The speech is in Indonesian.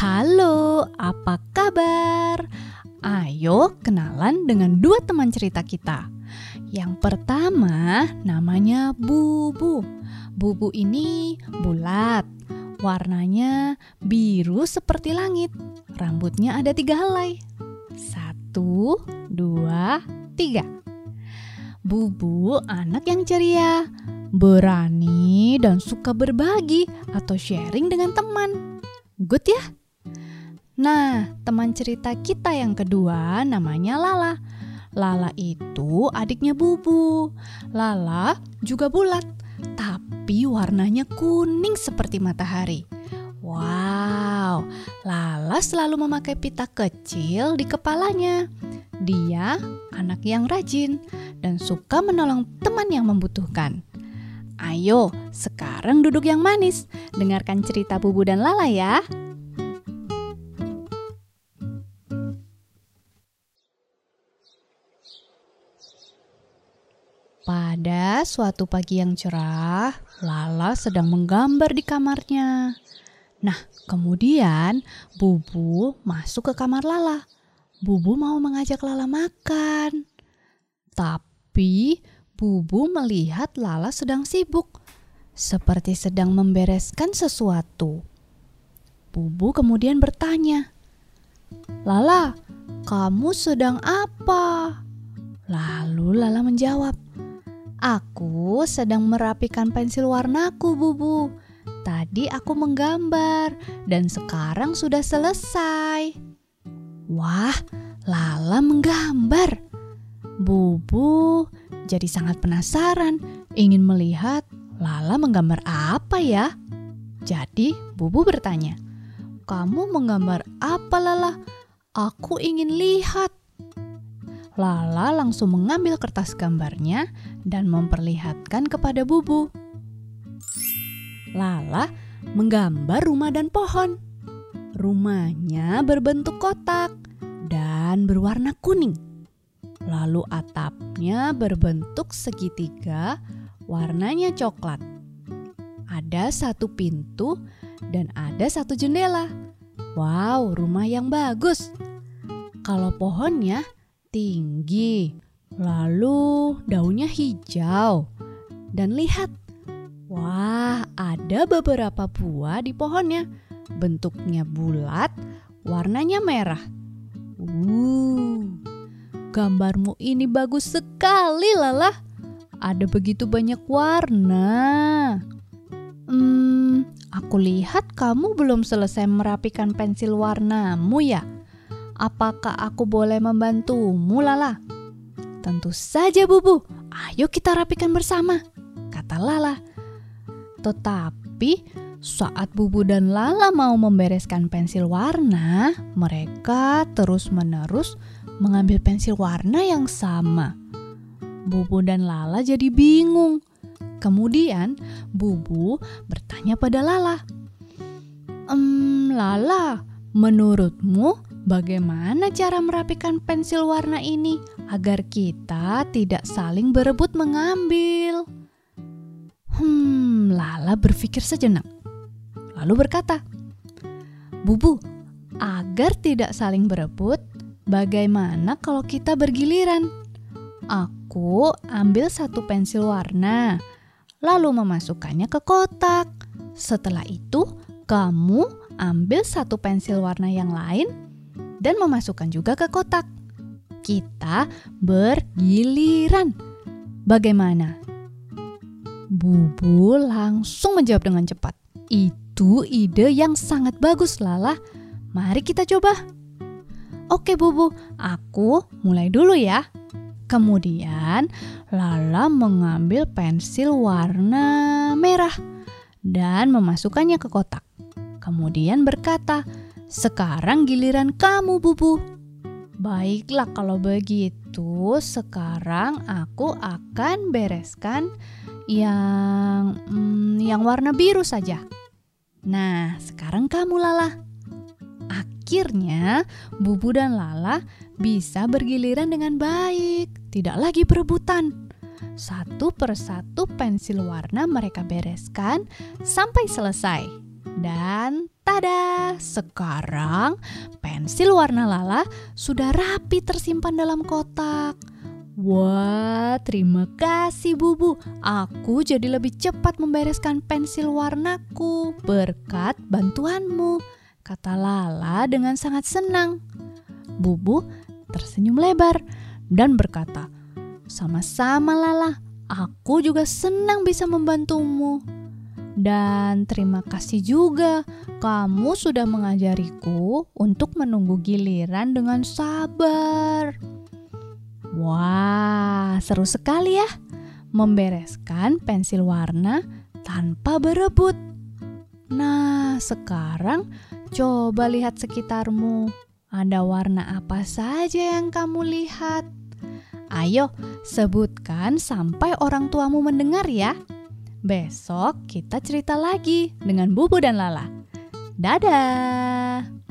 Halo, apa kabar? Ayo kenalan dengan dua teman cerita kita. Yang pertama namanya Bubu. Bubu ini bulat, warnanya biru seperti langit. Rambutnya ada tiga helai. Satu, dua, tiga. Bubu anak yang ceria, berani dan suka berbagi atau sharing dengan teman. Good ya? Nah, teman cerita kita yang kedua namanya Lala. Lala itu adiknya Bubu. Lala juga bulat, tapi warnanya kuning seperti matahari. Wow, Lala selalu memakai pita kecil di kepalanya. Dia anak yang rajin dan suka menolong teman yang membutuhkan. Ayo, sekarang duduk yang manis. Dengarkan cerita Bubu dan Lala ya. Pada suatu pagi yang cerah, Lala sedang menggambar di kamarnya. Nah, kemudian Bubu masuk ke kamar Lala. Bubu mau mengajak Lala makan. Tapi Bubu melihat Lala sedang sibuk, seperti sedang membereskan sesuatu. Bubu kemudian bertanya, "Lala, kamu sedang apa?" Lalu Lala menjawab, Aku sedang merapikan pensil warnaku, Bubu. Tadi aku menggambar dan sekarang sudah selesai. Wah, Lala menggambar. Bubu jadi sangat penasaran, ingin melihat Lala menggambar apa ya. Jadi, Bubu bertanya, "Kamu menggambar apa, Lala? Aku ingin lihat." Lala langsung mengambil kertas gambarnya dan memperlihatkan kepada Bubu. Lala menggambar rumah dan pohon. Rumahnya berbentuk kotak dan berwarna kuning. Lalu atapnya berbentuk segitiga, warnanya coklat. Ada satu pintu dan ada satu jendela. Wow, rumah yang bagus. Kalau pohonnya tinggi, lalu daunnya hijau. Dan lihat, wah, ada beberapa buah di pohonnya. Bentuknya bulat, warnanya merah. Uh, gambarmu ini bagus sekali, Lala. Ada begitu banyak warna. Hmm, aku lihat kamu belum selesai merapikan pensil warnamu ya? Apakah aku boleh membantumu, Lala? Tentu saja, Bubu. Ayo kita rapikan bersama, kata Lala. Tetapi saat Bubu dan Lala mau membereskan pensil warna, mereka terus-menerus mengambil pensil warna yang sama. Bubu dan Lala jadi bingung. Kemudian Bubu bertanya pada Lala, "Ehm, Lala, menurutmu Bagaimana cara merapikan pensil warna ini agar kita tidak saling berebut mengambil? Hmm, Lala berpikir sejenak. Lalu berkata, "Bubu, agar tidak saling berebut, bagaimana kalau kita bergiliran? Aku ambil satu pensil warna, lalu memasukkannya ke kotak. Setelah itu, kamu ambil satu pensil warna yang lain dan memasukkan juga ke kotak. Kita bergiliran. Bagaimana? Bubu langsung menjawab dengan cepat. Itu ide yang sangat bagus, Lala. Mari kita coba. Oke, Bubu, aku mulai dulu ya. Kemudian, Lala mengambil pensil warna merah dan memasukkannya ke kotak. Kemudian berkata, sekarang giliran kamu, Bubu. Baiklah kalau begitu, sekarang aku akan bereskan yang hmm, yang warna biru saja. Nah, sekarang kamu Lala. Akhirnya, Bubu dan Lala bisa bergiliran dengan baik, tidak lagi berebutan. Satu persatu pensil warna mereka bereskan sampai selesai. Dan Tada! Sekarang pensil warna Lala sudah rapi tersimpan dalam kotak. Wah, terima kasih Bubu. Aku jadi lebih cepat membereskan pensil warnaku berkat bantuanmu, kata Lala dengan sangat senang. Bubu tersenyum lebar dan berkata, "Sama-sama Lala, aku juga senang bisa membantumu." Dan terima kasih juga kamu sudah mengajariku untuk menunggu giliran dengan sabar. Wah, seru sekali ya membereskan pensil warna tanpa berebut. Nah, sekarang coba lihat sekitarmu. Ada warna apa saja yang kamu lihat? Ayo, sebutkan sampai orang tuamu mendengar ya. Besok kita cerita lagi dengan Bubu dan Lala. Dadah!